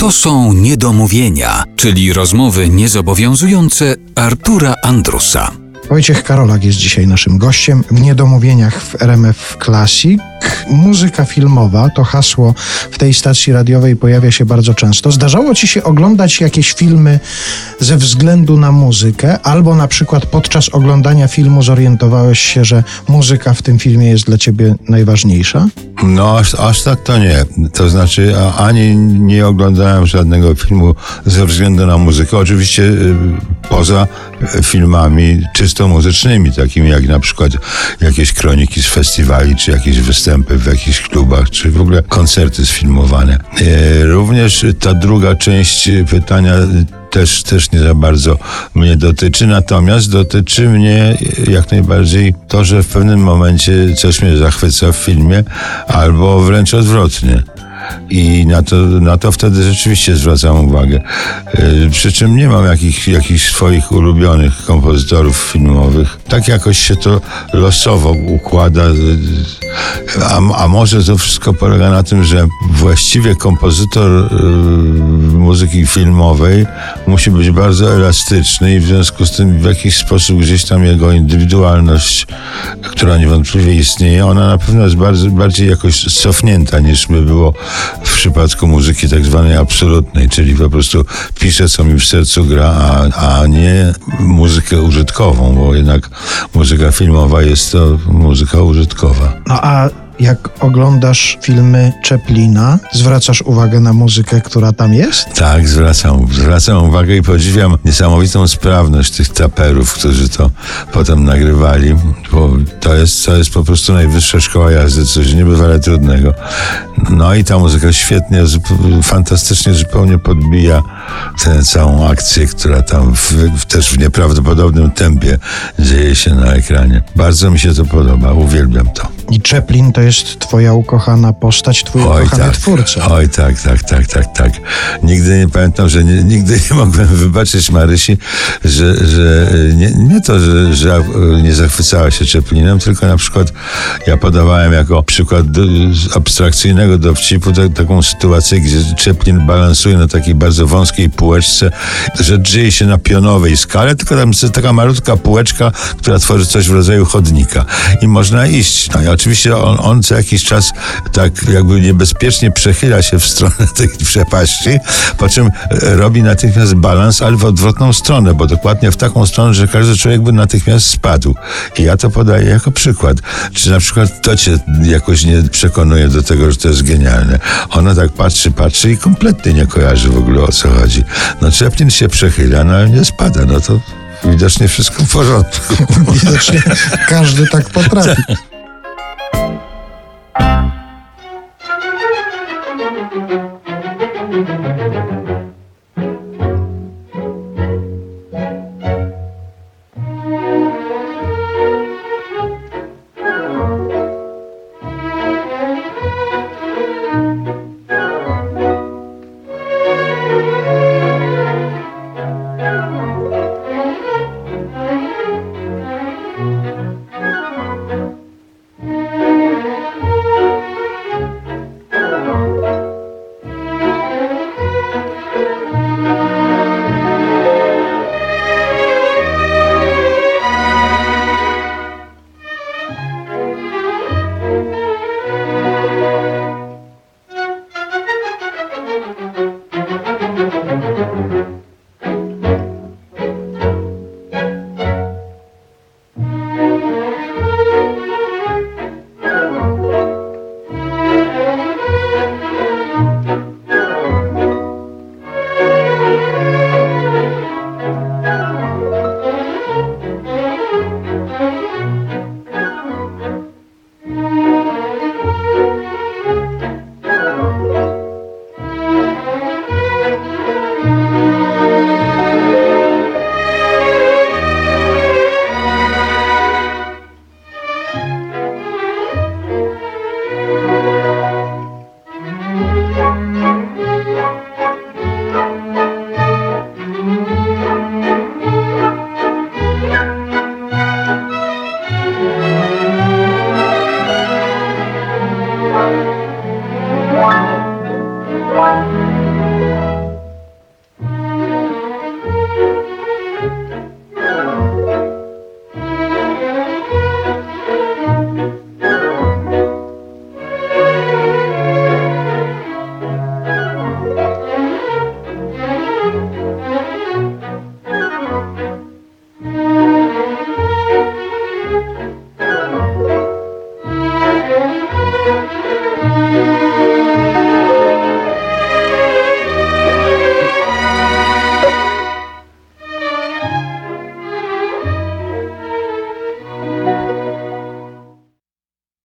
To są niedomówienia, czyli rozmowy niezobowiązujące Artura Andrusa. Wojciech Karolak jest dzisiaj naszym gościem w Niedomówieniach w RMF Classic. Muzyka filmowa to hasło w tej stacji radiowej pojawia się bardzo często. Zdarzało ci się oglądać jakieś filmy ze względu na muzykę, albo na przykład podczas oglądania filmu zorientowałeś się, że muzyka w tym filmie jest dla ciebie najważniejsza? No, aż, aż tak to nie. To znaczy, ani nie oglądałem żadnego filmu ze względu na muzykę. Oczywiście y, poza filmami czysto muzycznymi, takimi jak na przykład jakieś kroniki z festiwali, czy jakieś występy w jakichś klubach, czy w ogóle koncerty sfilmowane. E, również ta druga część pytania też, też nie za bardzo mnie dotyczy, natomiast dotyczy mnie jak najbardziej to, że w pewnym momencie coś mnie zachwyca w filmie, albo wręcz odwrotnie. I na to, na to wtedy rzeczywiście zwracam uwagę. E, przy czym nie mam jakich, jakichś swoich ulubionych kompozytorów filmowych. Tak jakoś się to losowo układa. A, a może to wszystko polega na tym, że właściwie kompozytor y, muzyki filmowej musi być bardzo elastyczny i w związku z tym w jakiś sposób gdzieś tam jego indywidualność, która niewątpliwie istnieje, ona na pewno jest bardzo, bardziej jakoś cofnięta niż by było w przypadku muzyki tak zwanej absolutnej, czyli po prostu piszę, co mi w sercu gra, a, a nie muzykę użytkową, bo jednak muzyka filmowa jest to muzyka użytkowa. No a jak oglądasz filmy Chaplina, zwracasz uwagę na muzykę, która tam jest? Tak, zwracam, zwracam uwagę i podziwiam niesamowitą sprawność tych taperów, którzy to potem nagrywali, bo to jest, to jest po prostu najwyższa szkoła jazdy, coś niebywale trudnego. No i ta muzyka świetnie, fantastycznie zupełnie podbija tę całą akcję, która tam w, też w nieprawdopodobnym tempie dzieje się na ekranie. Bardzo mi się to podoba, uwielbiam to. I Chaplin to jest twoja ukochana postać, twój Oj, ukochany tak. twórca. Oj tak, tak, tak, tak, tak. Nigdy nie pamiętam, że nie, nigdy nie mogłem wybaczyć Marysi, że, że nie, nie to, że, że nie zachwycała się Chaplinem, tylko na przykład ja podawałem jako przykład do, abstrakcyjnego dowcipu tak, taką sytuację, gdzie Chaplin balansuje na takiej bardzo wąskiej półeczce, że dzieje się na pionowej skale, tylko tam jest taka malutka półeczka, która tworzy coś w rodzaju chodnika i można iść. No i oczywiście on, on co jakiś czas tak jakby niebezpiecznie przechyla się w stronę tej przepaści, po czym robi natychmiast balans, ale w odwrotną stronę, bo dokładnie w taką stronę, że każdy człowiek by natychmiast spadł. I ja to podaję jako przykład. Czy na przykład to cię jakoś nie przekonuje do tego, że to jest genialne. Ona tak patrzy, patrzy i kompletnie nie kojarzy w ogóle o co chodzi. No Chaplin się przechyla, no ale nie spada, no to widocznie wszystko w porządku. Widocznie każdy tak potrafi.